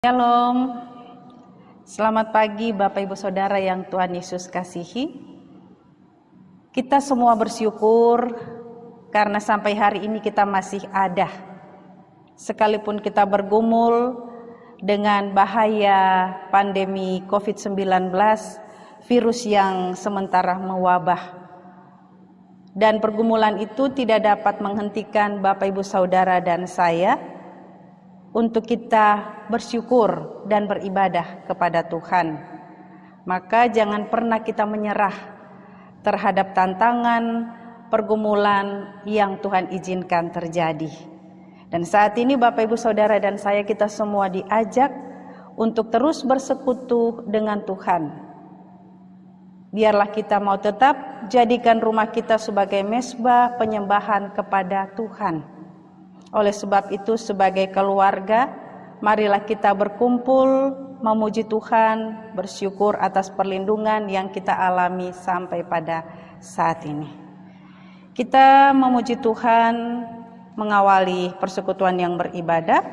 Shalom. Selamat pagi Bapak Ibu Saudara yang Tuhan Yesus kasihi. Kita semua bersyukur karena sampai hari ini kita masih ada. Sekalipun kita bergumul dengan bahaya pandemi COVID-19, virus yang sementara mewabah. Dan pergumulan itu tidak dapat menghentikan Bapak Ibu Saudara dan saya untuk kita bersyukur dan beribadah kepada Tuhan. Maka jangan pernah kita menyerah terhadap tantangan, pergumulan yang Tuhan izinkan terjadi. Dan saat ini Bapak Ibu Saudara dan saya kita semua diajak untuk terus bersekutu dengan Tuhan. Biarlah kita mau tetap jadikan rumah kita sebagai mesbah penyembahan kepada Tuhan. Oleh sebab itu sebagai keluarga marilah kita berkumpul memuji Tuhan, bersyukur atas perlindungan yang kita alami sampai pada saat ini. Kita memuji Tuhan mengawali persekutuan yang beribadah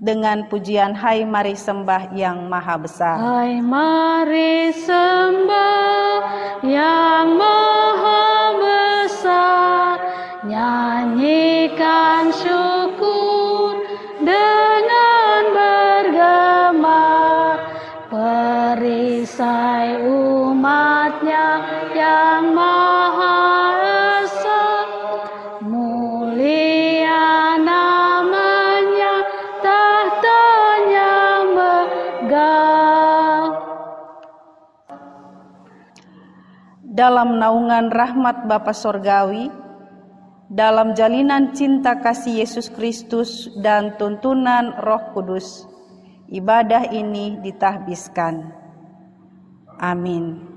dengan pujian Hai mari sembah yang maha besar. Hai mari sembah yang maha Dalam naungan rahmat Bapa Sorgawi, dalam jalinan cinta kasih Yesus Kristus dan tuntunan Roh Kudus, ibadah ini ditahbiskan. Amin.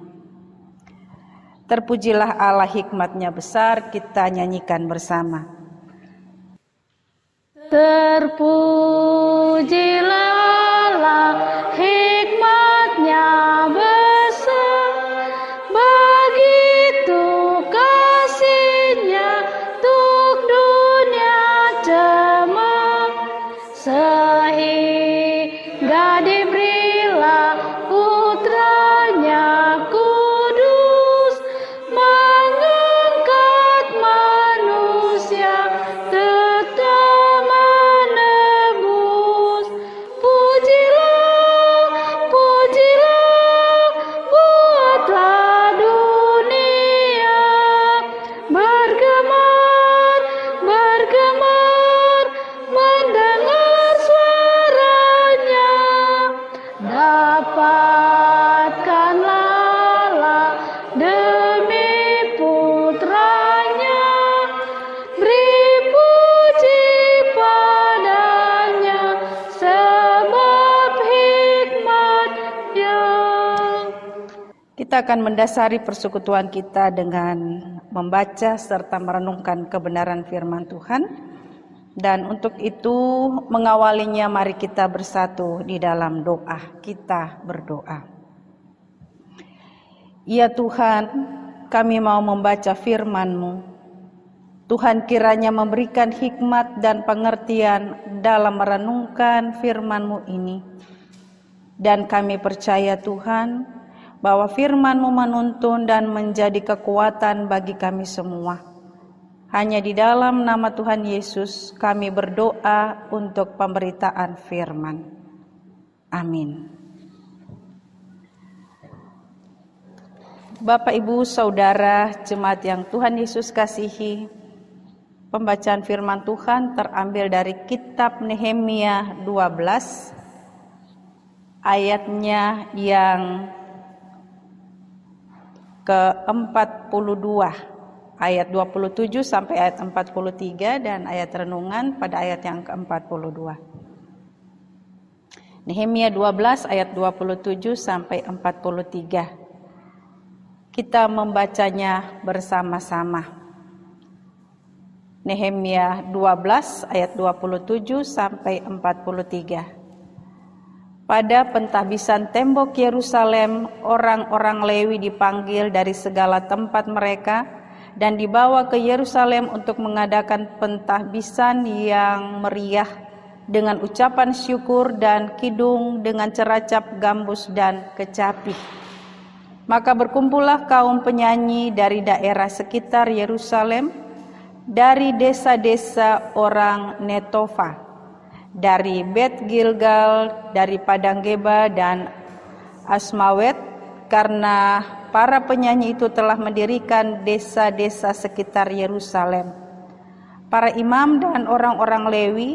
Terpujilah Allah hikmatnya besar, kita nyanyikan bersama. Terpujilah Kita akan mendasari persekutuan kita dengan membaca serta merenungkan kebenaran firman Tuhan. Dan untuk itu mengawalinya mari kita bersatu di dalam doa. Kita berdoa. Ya Tuhan, kami mau membaca firman-Mu. Tuhan kiranya memberikan hikmat dan pengertian dalam merenungkan firman-Mu ini. Dan kami percaya Tuhan bahwa firman-Mu menuntun dan menjadi kekuatan bagi kami semua. Hanya di dalam nama Tuhan Yesus kami berdoa untuk pemberitaan firman. Amin. Bapak, Ibu, Saudara, jemaat yang Tuhan Yesus kasihi, pembacaan firman Tuhan terambil dari kitab Nehemia 12 ayatnya yang ke-42 ayat 27 sampai ayat 43 dan ayat renungan pada ayat yang ke-42. Nehemia 12 ayat 27 sampai 43. Kita membacanya bersama-sama. Nehemia 12 ayat 27 sampai 43. Pada pentahbisan tembok Yerusalem, orang-orang Lewi dipanggil dari segala tempat mereka dan dibawa ke Yerusalem untuk mengadakan pentahbisan yang meriah dengan ucapan syukur dan kidung dengan ceracap gambus dan kecapi. Maka berkumpullah kaum penyanyi dari daerah sekitar Yerusalem, dari desa-desa orang Netofa, dari Bet Gilgal, dari Padang Geba dan Asmawet, karena para penyanyi itu telah mendirikan desa-desa sekitar Yerusalem. Para imam dan orang-orang Lewi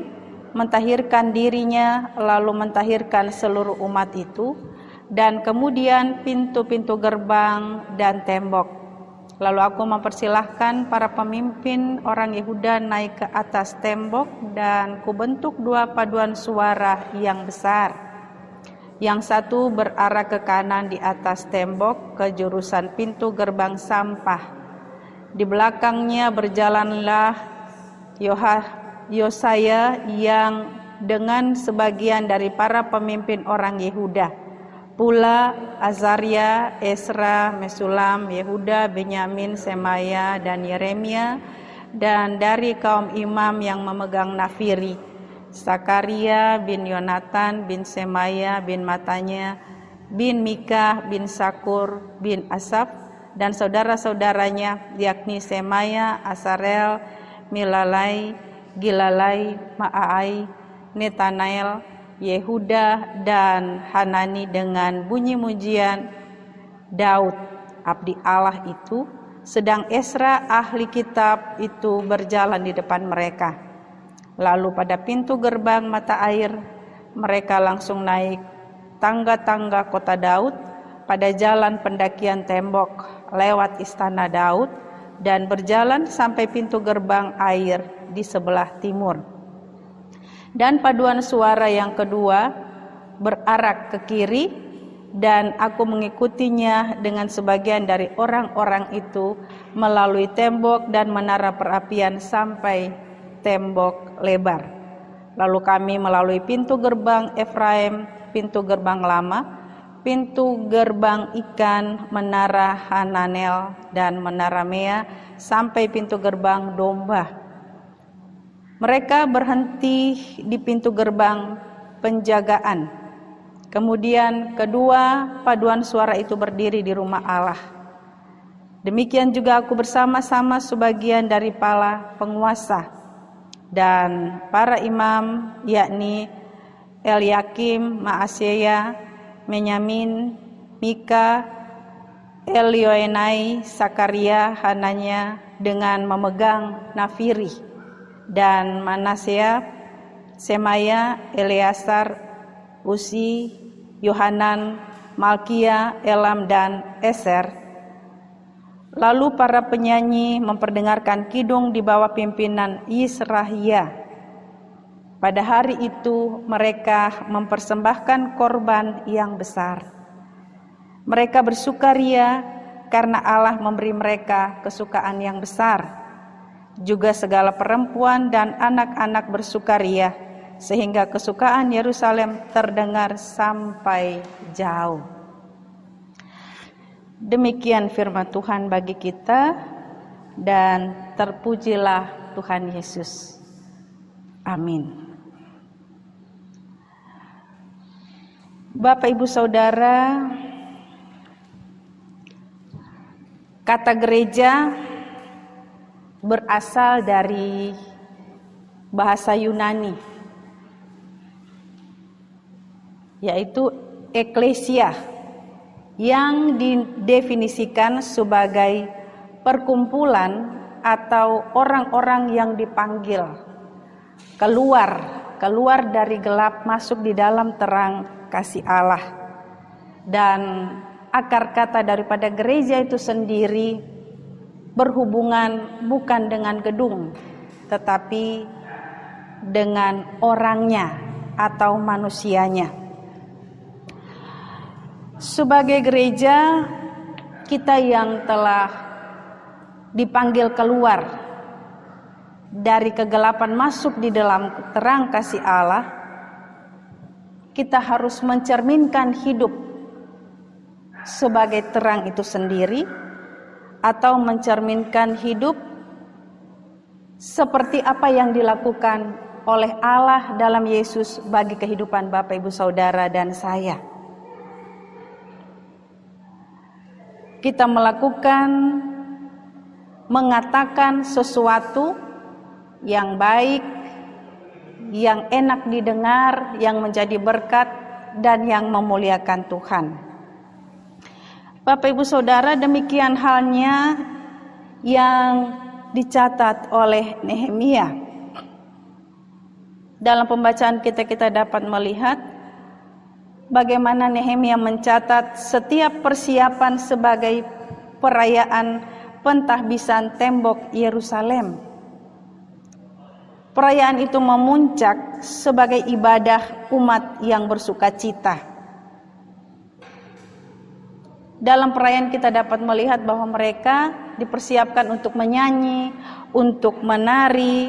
mentahirkan dirinya lalu mentahirkan seluruh umat itu dan kemudian pintu-pintu gerbang dan tembok. Lalu aku mempersilahkan para pemimpin orang Yehuda naik ke atas tembok dan kubentuk dua paduan suara yang besar. Yang satu berarah ke kanan di atas tembok ke jurusan pintu gerbang sampah. Di belakangnya berjalanlah Yohah Yosaya yang dengan sebagian dari para pemimpin orang Yehuda. Pula Azaria, Esra, Mesulam, Yehuda, Benyamin, Semaya, dan Yeremia, dan dari kaum imam yang memegang nafiri, Sakaria bin Yonatan bin Semaya bin Matanya, bin Mika bin Sakur bin Asaf, dan saudara-saudaranya yakni Semaya, Asarel, Milalai, Gilalai, Ma'ai, Netanael, Yehuda, dan Hanani dengan bunyi mujian Daud, abdi Allah itu, sedang Esra ahli kitab itu berjalan di depan mereka. Lalu pada pintu gerbang mata air, mereka langsung naik tangga-tangga kota Daud pada jalan pendakian tembok lewat istana Daud dan berjalan sampai pintu gerbang air di sebelah timur. Dan paduan suara yang kedua berarak ke kiri dan aku mengikutinya dengan sebagian dari orang-orang itu melalui tembok dan menara perapian sampai tembok lebar. Lalu kami melalui pintu gerbang Efraim, pintu gerbang lama, pintu gerbang ikan, menara Hananel dan menara Mea sampai pintu gerbang domba mereka berhenti di pintu gerbang penjagaan. Kemudian kedua paduan suara itu berdiri di rumah Allah. Demikian juga aku bersama-sama sebagian dari para penguasa dan para imam yakni Eliakim, Maaseya, Menyamin, Mika, Elioenai, Sakaria, Hananya dengan memegang nafiri dan Manasea, Semaya, Eleazar, Usi, Yohanan, Malkia, Elam, dan Eser. Lalu para penyanyi memperdengarkan kidung di bawah pimpinan Yisrahia. Pada hari itu mereka mempersembahkan korban yang besar. Mereka bersukaria karena Allah memberi mereka kesukaan yang besar juga segala perempuan dan anak-anak bersukaria, sehingga kesukaan Yerusalem terdengar sampai jauh. Demikian firman Tuhan bagi kita, dan terpujilah Tuhan Yesus. Amin. Bapak, ibu, saudara, kata gereja berasal dari bahasa Yunani yaitu eklesia yang didefinisikan sebagai perkumpulan atau orang-orang yang dipanggil. Keluar keluar dari gelap masuk di dalam terang kasih Allah. Dan akar kata daripada gereja itu sendiri berhubungan bukan dengan gedung, tetapi dengan orangnya atau manusianya. Sebagai gereja, kita yang telah dipanggil keluar dari kegelapan masuk di dalam terang kasih Allah, kita harus mencerminkan hidup sebagai terang itu sendiri atau mencerminkan hidup seperti apa yang dilakukan oleh Allah dalam Yesus bagi kehidupan Bapak Ibu Saudara dan saya. Kita melakukan mengatakan sesuatu yang baik, yang enak didengar, yang menjadi berkat dan yang memuliakan Tuhan. Bapak Ibu Saudara, demikian halnya yang dicatat oleh Nehemia. Dalam pembacaan kita kita dapat melihat bagaimana Nehemia mencatat setiap persiapan sebagai perayaan pentahbisan tembok Yerusalem. Perayaan itu memuncak sebagai ibadah umat yang bersuka cita. Dalam perayaan kita dapat melihat bahwa mereka dipersiapkan untuk menyanyi, untuk menari,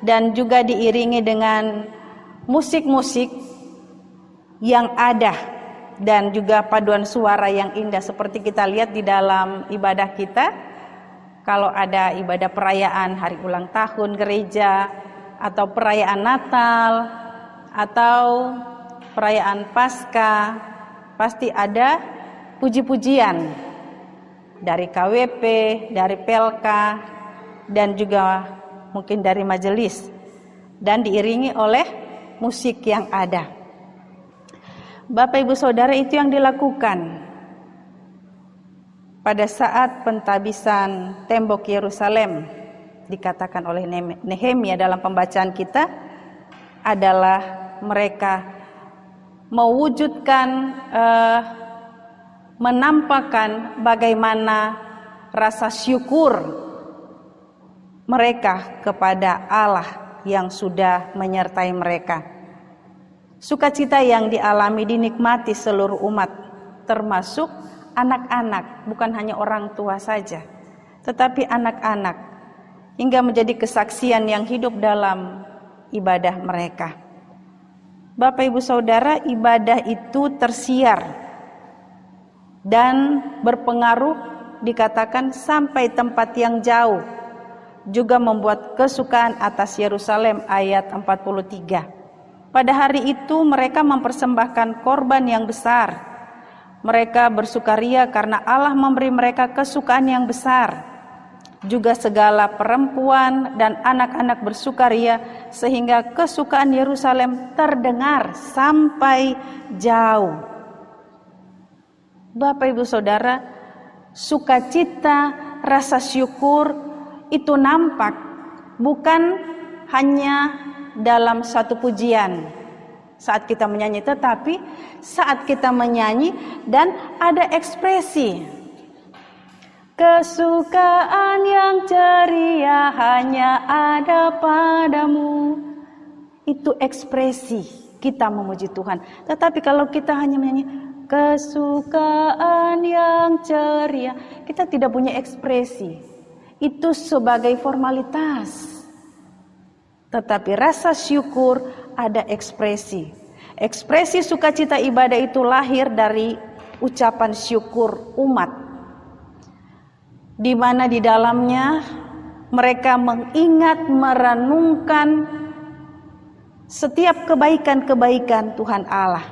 dan juga diiringi dengan musik-musik yang ada dan juga paduan suara yang indah. Seperti kita lihat di dalam ibadah kita kalau ada ibadah perayaan hari ulang tahun gereja atau perayaan Natal atau perayaan Paskah pasti ada puji-pujian dari KWP, dari PLK dan juga mungkin dari majelis dan diiringi oleh musik yang ada. Bapak Ibu Saudara itu yang dilakukan pada saat pentabisan tembok Yerusalem dikatakan oleh Nehemia dalam pembacaan kita adalah mereka mewujudkan uh, menampakkan bagaimana rasa syukur mereka kepada Allah yang sudah menyertai mereka. Sukacita yang dialami dinikmati seluruh umat, termasuk anak-anak, bukan hanya orang tua saja, tetapi anak-anak, hingga menjadi kesaksian yang hidup dalam ibadah mereka. Bapak, ibu, saudara, ibadah itu tersiar dan berpengaruh, dikatakan sampai tempat yang jauh, juga membuat kesukaan atas Yerusalem. Ayat 43 pada hari itu mereka mempersembahkan korban yang besar. Mereka bersukaria karena Allah memberi mereka kesukaan yang besar. Juga segala perempuan dan anak-anak bersukaria sehingga kesukaan Yerusalem terdengar sampai jauh. Bapak Ibu Saudara, sukacita, rasa syukur itu nampak bukan hanya dalam satu pujian. Saat kita menyanyi tetapi saat kita menyanyi dan ada ekspresi. Kesukaan yang ceria hanya ada padamu. Itu ekspresi kita memuji Tuhan. Tetapi kalau kita hanya menyanyi kesukaan yang ceria kita tidak punya ekspresi itu sebagai formalitas tetapi rasa syukur ada ekspresi. Ekspresi sukacita ibadah itu lahir dari ucapan syukur umat. Di mana di dalamnya mereka mengingat merenungkan setiap kebaikan-kebaikan Tuhan Allah.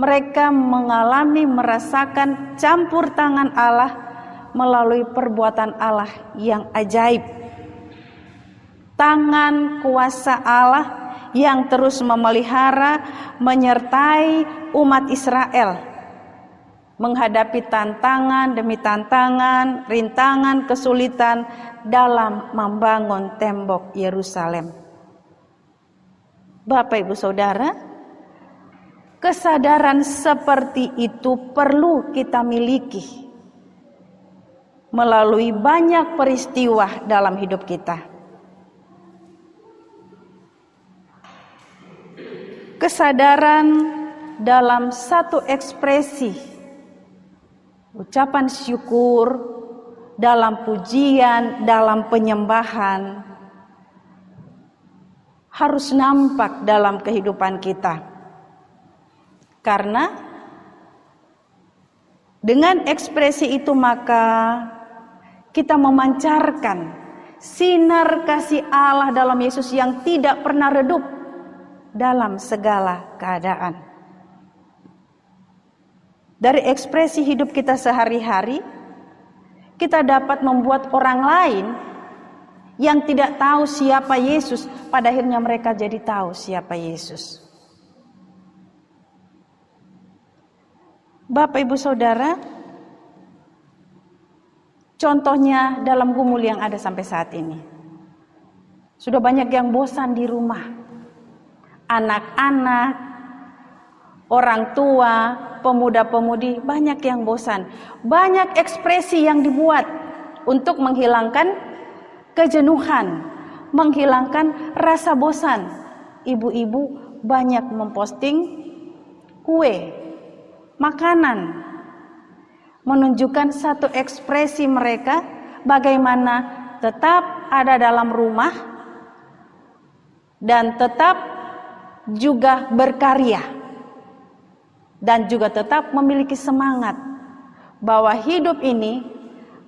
Mereka mengalami merasakan campur tangan Allah melalui perbuatan Allah yang ajaib tangan kuasa Allah yang terus memelihara, menyertai umat Israel menghadapi tantangan demi tantangan, rintangan, kesulitan dalam membangun tembok Yerusalem. Bapak Ibu Saudara, kesadaran seperti itu perlu kita miliki melalui banyak peristiwa dalam hidup kita. kesadaran dalam satu ekspresi ucapan syukur dalam pujian, dalam penyembahan harus nampak dalam kehidupan kita. Karena dengan ekspresi itu maka kita memancarkan sinar kasih Allah dalam Yesus yang tidak pernah redup dalam segala keadaan. Dari ekspresi hidup kita sehari-hari, kita dapat membuat orang lain yang tidak tahu siapa Yesus, pada akhirnya mereka jadi tahu siapa Yesus. Bapak, ibu, saudara, contohnya dalam gumul yang ada sampai saat ini, sudah banyak yang bosan di rumah, anak-anak, orang tua, pemuda-pemudi, banyak yang bosan, banyak ekspresi yang dibuat untuk menghilangkan kejenuhan, menghilangkan rasa bosan. Ibu-ibu banyak memposting kue, makanan, menunjukkan satu ekspresi mereka bagaimana tetap ada dalam rumah dan tetap juga berkarya dan juga tetap memiliki semangat bahwa hidup ini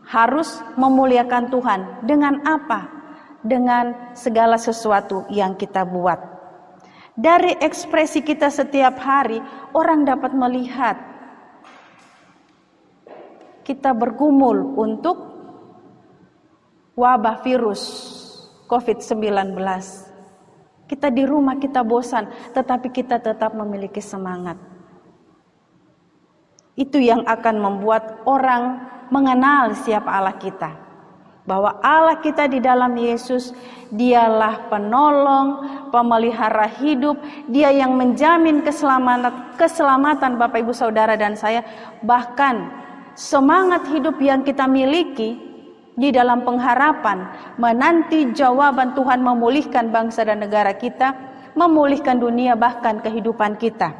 harus memuliakan Tuhan dengan apa? Dengan segala sesuatu yang kita buat. Dari ekspresi kita setiap hari, orang dapat melihat kita bergumul untuk wabah virus COVID-19. Kita di rumah kita bosan, tetapi kita tetap memiliki semangat. Itu yang akan membuat orang mengenal siapa Allah kita. Bahwa Allah kita di dalam Yesus, dialah penolong, pemelihara hidup, dia yang menjamin keselamatan, keselamatan Bapak Ibu Saudara dan saya. Bahkan semangat hidup yang kita miliki di dalam pengharapan menanti jawaban Tuhan memulihkan bangsa dan negara kita, memulihkan dunia bahkan kehidupan kita.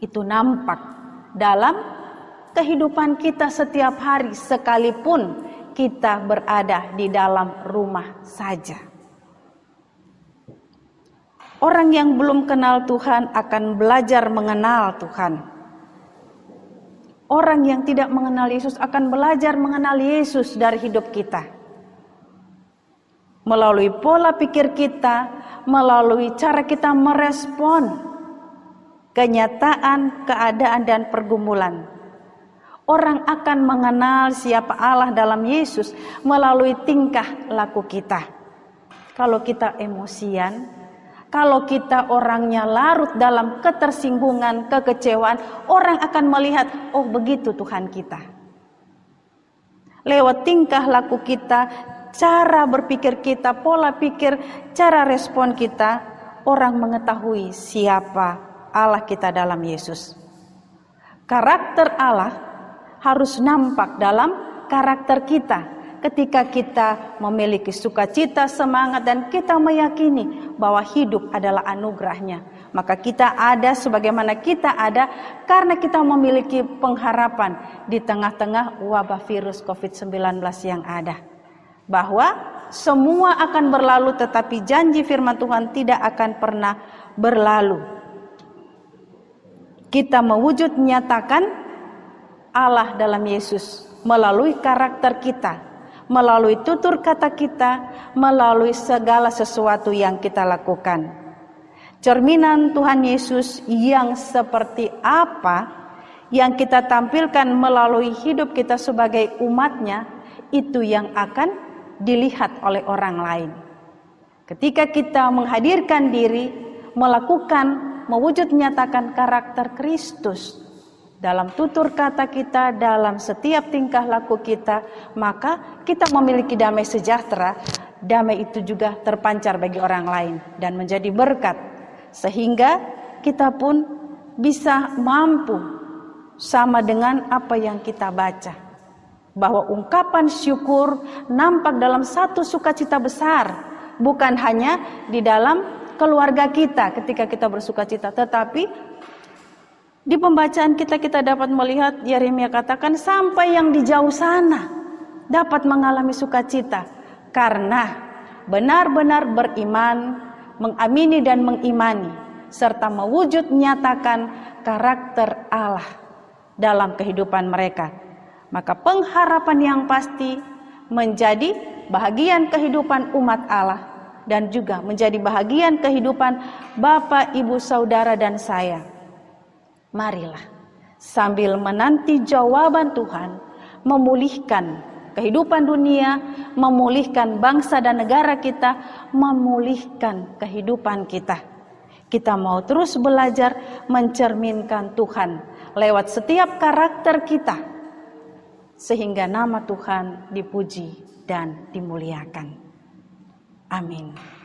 Itu nampak dalam kehidupan kita setiap hari sekalipun kita berada di dalam rumah saja. Orang yang belum kenal Tuhan akan belajar mengenal Tuhan. Orang yang tidak mengenal Yesus akan belajar mengenal Yesus dari hidup kita. Melalui pola pikir kita, melalui cara kita merespon kenyataan, keadaan, dan pergumulan Orang akan mengenal siapa Allah dalam Yesus melalui tingkah laku kita. Kalau kita emosian, kalau kita orangnya larut dalam ketersinggungan, kekecewaan, orang akan melihat, oh begitu Tuhan kita. Lewat tingkah laku kita, cara berpikir kita, pola pikir, cara respon kita, orang mengetahui siapa Allah kita dalam Yesus. Karakter Allah harus nampak dalam karakter kita. Ketika kita memiliki sukacita, semangat, dan kita meyakini bahwa hidup adalah anugerahnya. Maka kita ada sebagaimana kita ada karena kita memiliki pengharapan di tengah-tengah wabah virus COVID-19 yang ada. Bahwa semua akan berlalu tetapi janji firman Tuhan tidak akan pernah berlalu. Kita mewujud nyatakan Allah dalam Yesus melalui karakter kita, melalui tutur kata kita, melalui segala sesuatu yang kita lakukan. Cerminan Tuhan Yesus yang seperti apa yang kita tampilkan melalui hidup kita sebagai umatnya itu yang akan dilihat oleh orang lain. Ketika kita menghadirkan diri, melakukan, mewujud nyatakan karakter Kristus, dalam tutur kata kita, dalam setiap tingkah laku kita, maka kita memiliki damai sejahtera. Damai itu juga terpancar bagi orang lain dan menjadi berkat, sehingga kita pun bisa mampu sama dengan apa yang kita baca, bahwa ungkapan syukur nampak dalam satu sukacita besar, bukan hanya di dalam keluarga kita ketika kita bersukacita, tetapi di pembacaan kita kita dapat melihat Yeremia katakan sampai yang di jauh sana dapat mengalami sukacita karena benar-benar beriman, mengamini dan mengimani serta mewujud nyatakan karakter Allah dalam kehidupan mereka. Maka pengharapan yang pasti menjadi bahagian kehidupan umat Allah dan juga menjadi bahagian kehidupan Bapak, Ibu, Saudara dan saya. Marilah sambil menanti jawaban Tuhan memulihkan kehidupan dunia, memulihkan bangsa dan negara kita, memulihkan kehidupan kita. Kita mau terus belajar mencerminkan Tuhan lewat setiap karakter kita, sehingga nama Tuhan dipuji dan dimuliakan. Amin.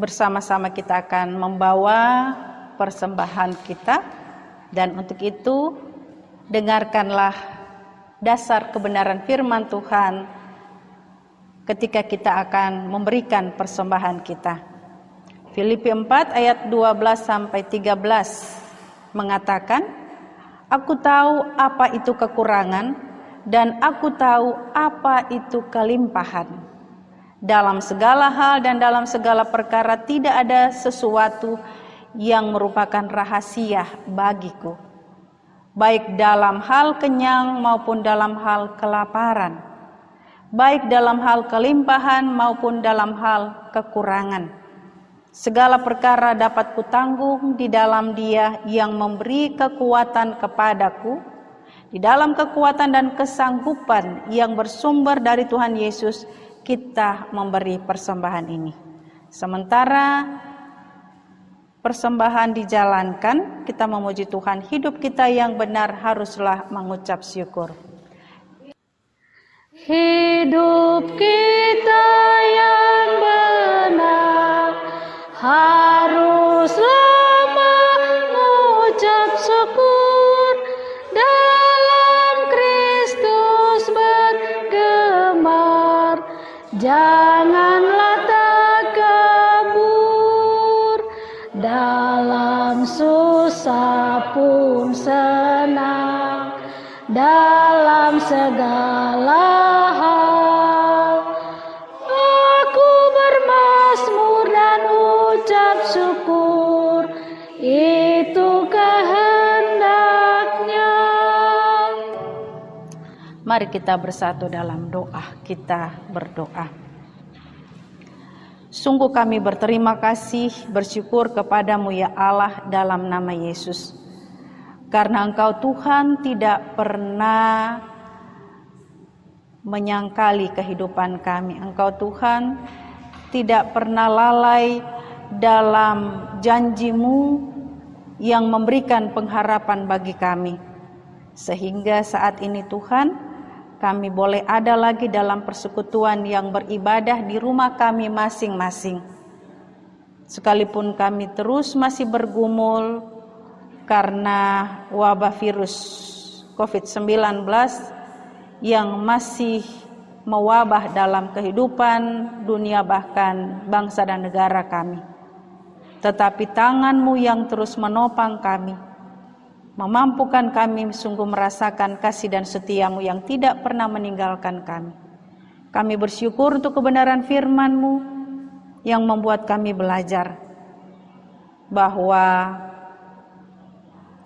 Bersama-sama kita akan membawa persembahan kita dan untuk itu dengarkanlah dasar kebenaran firman Tuhan ketika kita akan memberikan persembahan kita. Filipi 4 ayat 12 sampai 13 mengatakan, Aku tahu apa itu kekurangan dan aku tahu apa itu kelimpahan. Dalam segala hal dan dalam segala perkara tidak ada sesuatu yang merupakan rahasia bagiku. Baik dalam hal kenyang maupun dalam hal kelaparan. Baik dalam hal kelimpahan maupun dalam hal kekurangan Segala perkara dapat kutanggung di dalam Dia yang memberi kekuatan kepadaku, di dalam kekuatan dan kesanggupan yang bersumber dari Tuhan Yesus, kita memberi persembahan ini. Sementara persembahan dijalankan, kita memuji Tuhan, hidup kita yang benar haruslah mengucap syukur. Hidup kita yang benar haruslah segala hal aku bermasmur dan ucap syukur itu kehendaknya Mari kita bersatu dalam doa. Kita berdoa. Sungguh kami berterima kasih, bersyukur kepadamu ya Allah dalam nama Yesus. Karena engkau Tuhan tidak pernah menyangkali kehidupan kami. Engkau Tuhan tidak pernah lalai dalam janjimu yang memberikan pengharapan bagi kami. Sehingga saat ini Tuhan, kami boleh ada lagi dalam persekutuan yang beribadah di rumah kami masing-masing. Sekalipun kami terus masih bergumul karena wabah virus COVID-19 yang masih mewabah dalam kehidupan dunia bahkan bangsa dan negara kami. Tetapi tanganmu yang terus menopang kami, memampukan kami sungguh merasakan kasih dan setiamu yang tidak pernah meninggalkan kami. Kami bersyukur untuk kebenaran firman-Mu yang membuat kami belajar bahwa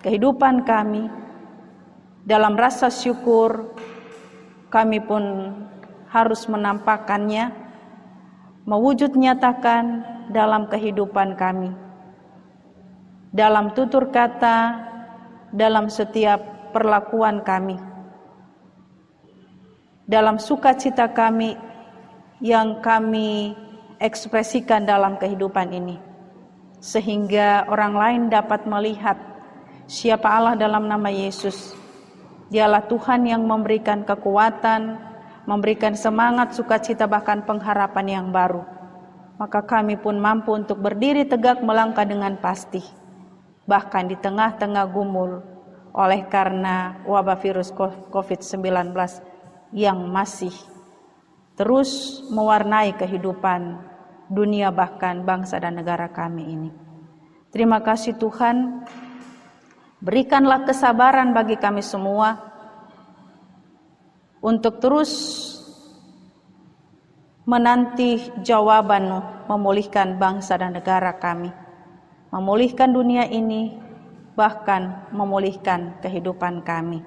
kehidupan kami dalam rasa syukur kami pun harus menampakkannya mewujud nyatakan dalam kehidupan kami. Dalam tutur kata dalam setiap perlakuan kami, dalam sukacita kami yang kami ekspresikan dalam kehidupan ini, sehingga orang lain dapat melihat siapa Allah dalam nama Yesus. Dialah Tuhan yang memberikan kekuatan, memberikan semangat, sukacita, bahkan pengharapan yang baru. Maka kami pun mampu untuk berdiri tegak melangkah dengan pasti bahkan di tengah-tengah gumul oleh karena wabah virus COVID-19 yang masih terus mewarnai kehidupan dunia bahkan bangsa dan negara kami ini. Terima kasih Tuhan, berikanlah kesabaran bagi kami semua untuk terus menanti jawaban memulihkan bangsa dan negara kami memulihkan dunia ini bahkan memulihkan kehidupan kami.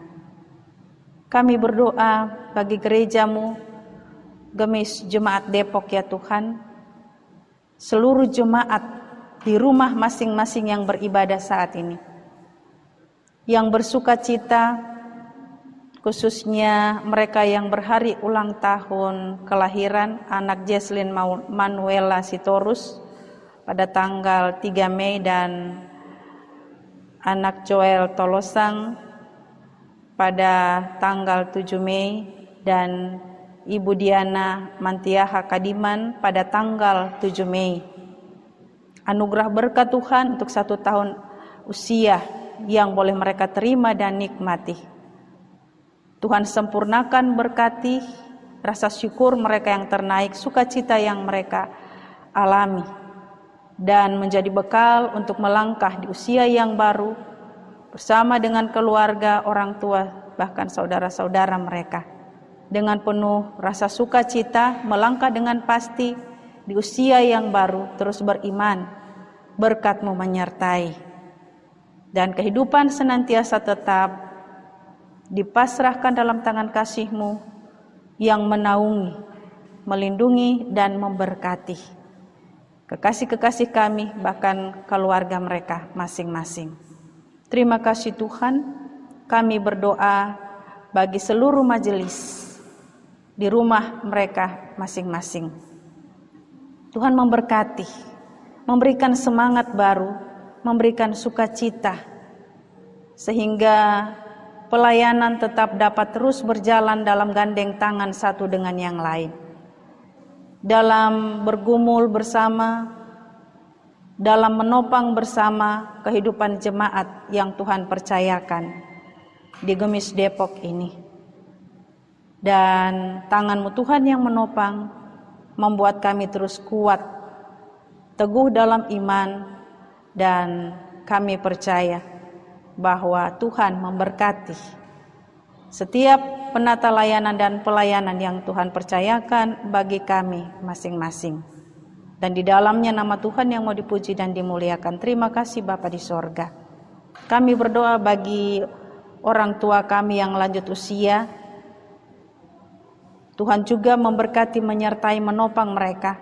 Kami berdoa bagi gerejamu, gemis jemaat Depok ya Tuhan, seluruh jemaat di rumah masing-masing yang beribadah saat ini. Yang bersuka cita, khususnya mereka yang berhari ulang tahun kelahiran anak Jesslyn Manuela Sitorus pada tanggal 3 Mei dan anak Joel Tolosang pada tanggal 7 Mei dan Ibu Diana Mantiaha Kadiman pada tanggal 7 Mei. Anugerah berkat Tuhan untuk satu tahun usia yang boleh mereka terima dan nikmati. Tuhan sempurnakan berkati rasa syukur mereka yang ternaik, sukacita yang mereka alami dan menjadi bekal untuk melangkah di usia yang baru bersama dengan keluarga, orang tua, bahkan saudara-saudara mereka. Dengan penuh rasa sukacita melangkah dengan pasti di usia yang baru terus beriman berkatmu menyertai. Dan kehidupan senantiasa tetap dipasrahkan dalam tangan kasihmu yang menaungi, melindungi, dan memberkati. Kekasih-kekasih kami, bahkan keluarga mereka masing-masing. Terima kasih Tuhan, kami berdoa bagi seluruh majelis di rumah mereka masing-masing. Tuhan memberkati memberikan semangat baru, memberikan sukacita, sehingga pelayanan tetap dapat terus berjalan dalam gandeng tangan satu dengan yang lain. Dalam bergumul bersama, dalam menopang bersama kehidupan jemaat yang Tuhan percayakan di Gemis Depok ini. Dan tanganmu Tuhan yang menopang membuat kami terus kuat teguh dalam iman, dan kami percaya bahwa Tuhan memberkati setiap penata layanan dan pelayanan yang Tuhan percayakan bagi kami masing-masing. Dan di dalamnya nama Tuhan yang mau dipuji dan dimuliakan. Terima kasih Bapa di sorga. Kami berdoa bagi orang tua kami yang lanjut usia. Tuhan juga memberkati, menyertai, menopang mereka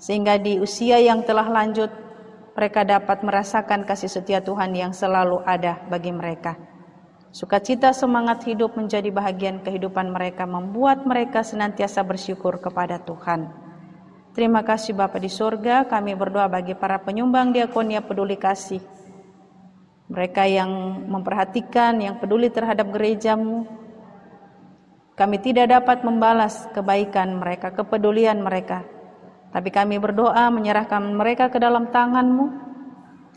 sehingga di usia yang telah lanjut mereka dapat merasakan kasih setia Tuhan yang selalu ada bagi mereka. Sukacita semangat hidup menjadi bahagian kehidupan mereka membuat mereka senantiasa bersyukur kepada Tuhan. Terima kasih Bapa di surga, kami berdoa bagi para penyumbang diakonia peduli kasih. Mereka yang memperhatikan, yang peduli terhadap gerejamu. Kami tidak dapat membalas kebaikan mereka, kepedulian mereka. Tapi kami berdoa menyerahkan mereka ke dalam tanganmu.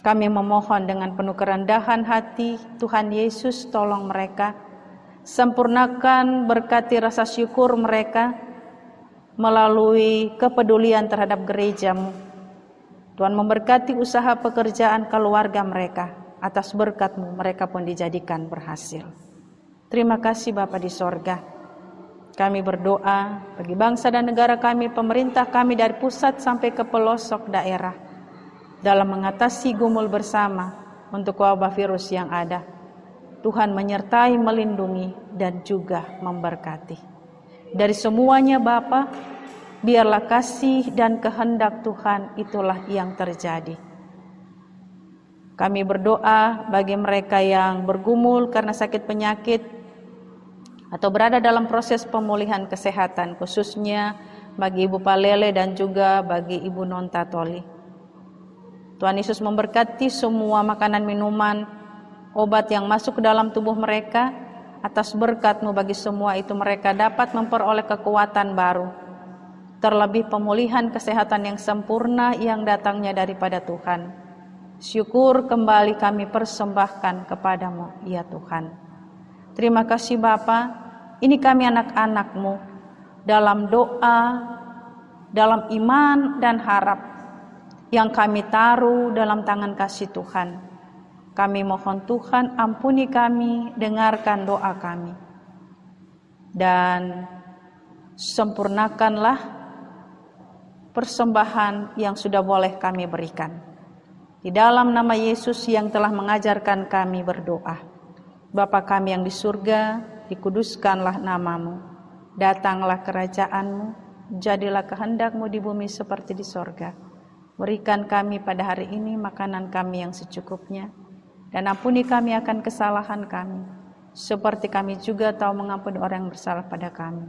Kami memohon dengan penuh kerendahan hati, Tuhan Yesus tolong mereka. Sempurnakan berkati rasa syukur mereka melalui kepedulian terhadap gerejamu. Tuhan memberkati usaha pekerjaan keluarga mereka. Atas berkatmu mereka pun dijadikan berhasil. Terima kasih Bapa di sorga. Kami berdoa bagi bangsa dan negara kami, pemerintah kami dari pusat sampai ke pelosok daerah dalam mengatasi gumul bersama untuk wabah virus yang ada. Tuhan menyertai, melindungi, dan juga memberkati. Dari semuanya Bapa, biarlah kasih dan kehendak Tuhan itulah yang terjadi. Kami berdoa bagi mereka yang bergumul karena sakit penyakit, atau berada dalam proses pemulihan kesehatan khususnya bagi Ibu Palele dan juga bagi Ibu Nonta Toli. Tuhan Yesus memberkati semua makanan minuman, obat yang masuk ke dalam tubuh mereka, atas berkatmu bagi semua itu mereka dapat memperoleh kekuatan baru, terlebih pemulihan kesehatan yang sempurna yang datangnya daripada Tuhan. Syukur kembali kami persembahkan kepadamu, ya Tuhan. Terima kasih Bapa. Ini kami anak-anakmu dalam doa, dalam iman dan harap yang kami taruh dalam tangan kasih Tuhan. Kami mohon Tuhan ampuni kami, dengarkan doa kami. Dan sempurnakanlah persembahan yang sudah boleh kami berikan. Di dalam nama Yesus yang telah mengajarkan kami berdoa. Bapa kami yang di surga, dikuduskanlah namamu. Datanglah kerajaanmu, jadilah kehendakmu di bumi seperti di sorga. Berikan kami pada hari ini makanan kami yang secukupnya, dan ampuni kami akan kesalahan kami, seperti kami juga tahu mengampuni orang yang bersalah pada kami.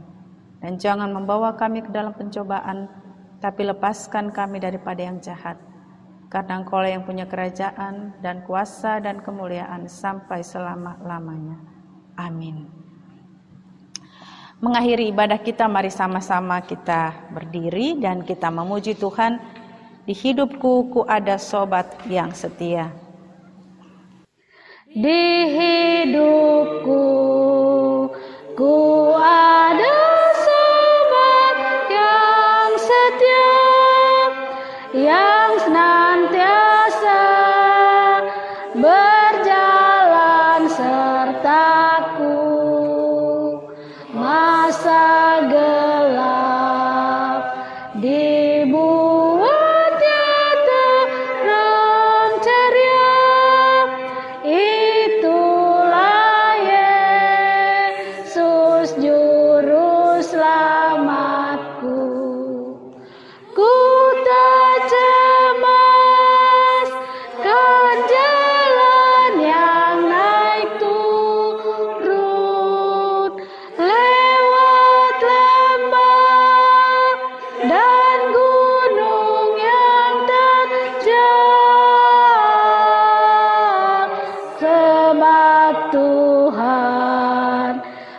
Dan jangan membawa kami ke dalam pencobaan, tapi lepaskan kami daripada yang jahat. Karena engkau yang punya kerajaan dan kuasa dan kemuliaan sampai selama-lamanya. Amin. Mengakhiri ibadah kita, mari sama-sama kita berdiri dan kita memuji Tuhan. Di hidupku ku ada sobat yang setia. Di hidupku ku ada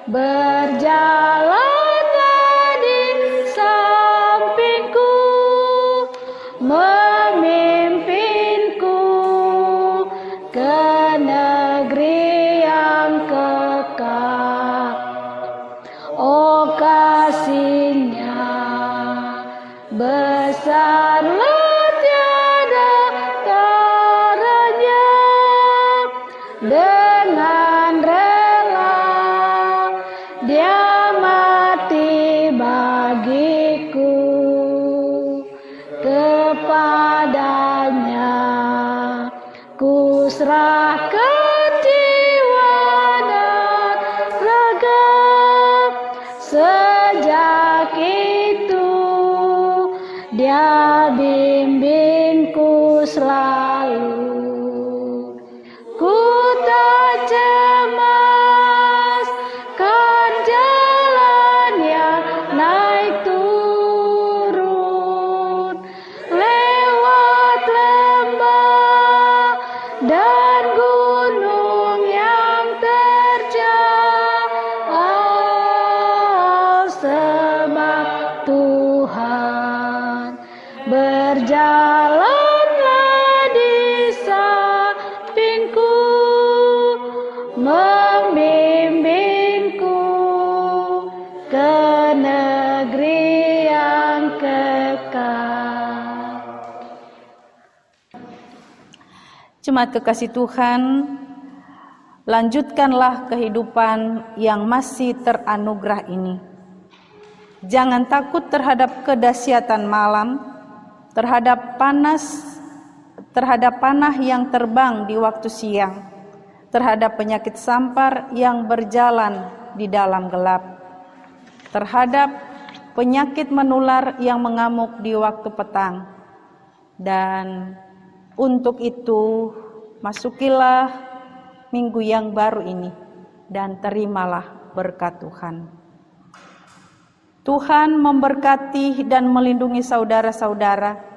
Tuhan Kekasih Tuhan, lanjutkanlah kehidupan yang masih teranugerah ini. Jangan takut terhadap kedahsyatan malam, terhadap panas, terhadap panah yang terbang di waktu siang, terhadap penyakit sampar yang berjalan di dalam gelap, terhadap penyakit menular yang mengamuk di waktu petang. Dan untuk itu, masukilah minggu yang baru ini dan terimalah berkat Tuhan. Tuhan memberkati dan melindungi saudara-saudara.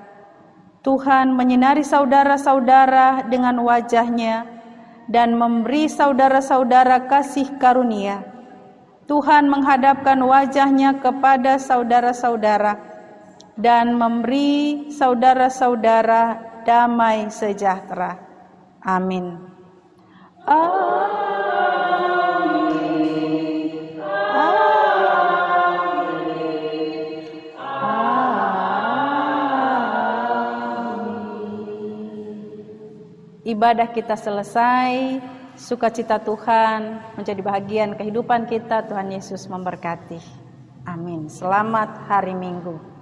Tuhan menyinari saudara-saudara dengan wajahnya dan memberi saudara-saudara kasih karunia. Tuhan menghadapkan wajahnya kepada saudara-saudara dan memberi saudara-saudara damai sejahtera. Amin. Amin. Ibadah kita selesai, sukacita Tuhan menjadi bagian kehidupan kita. Tuhan Yesus memberkati. Amin. Selamat hari Minggu.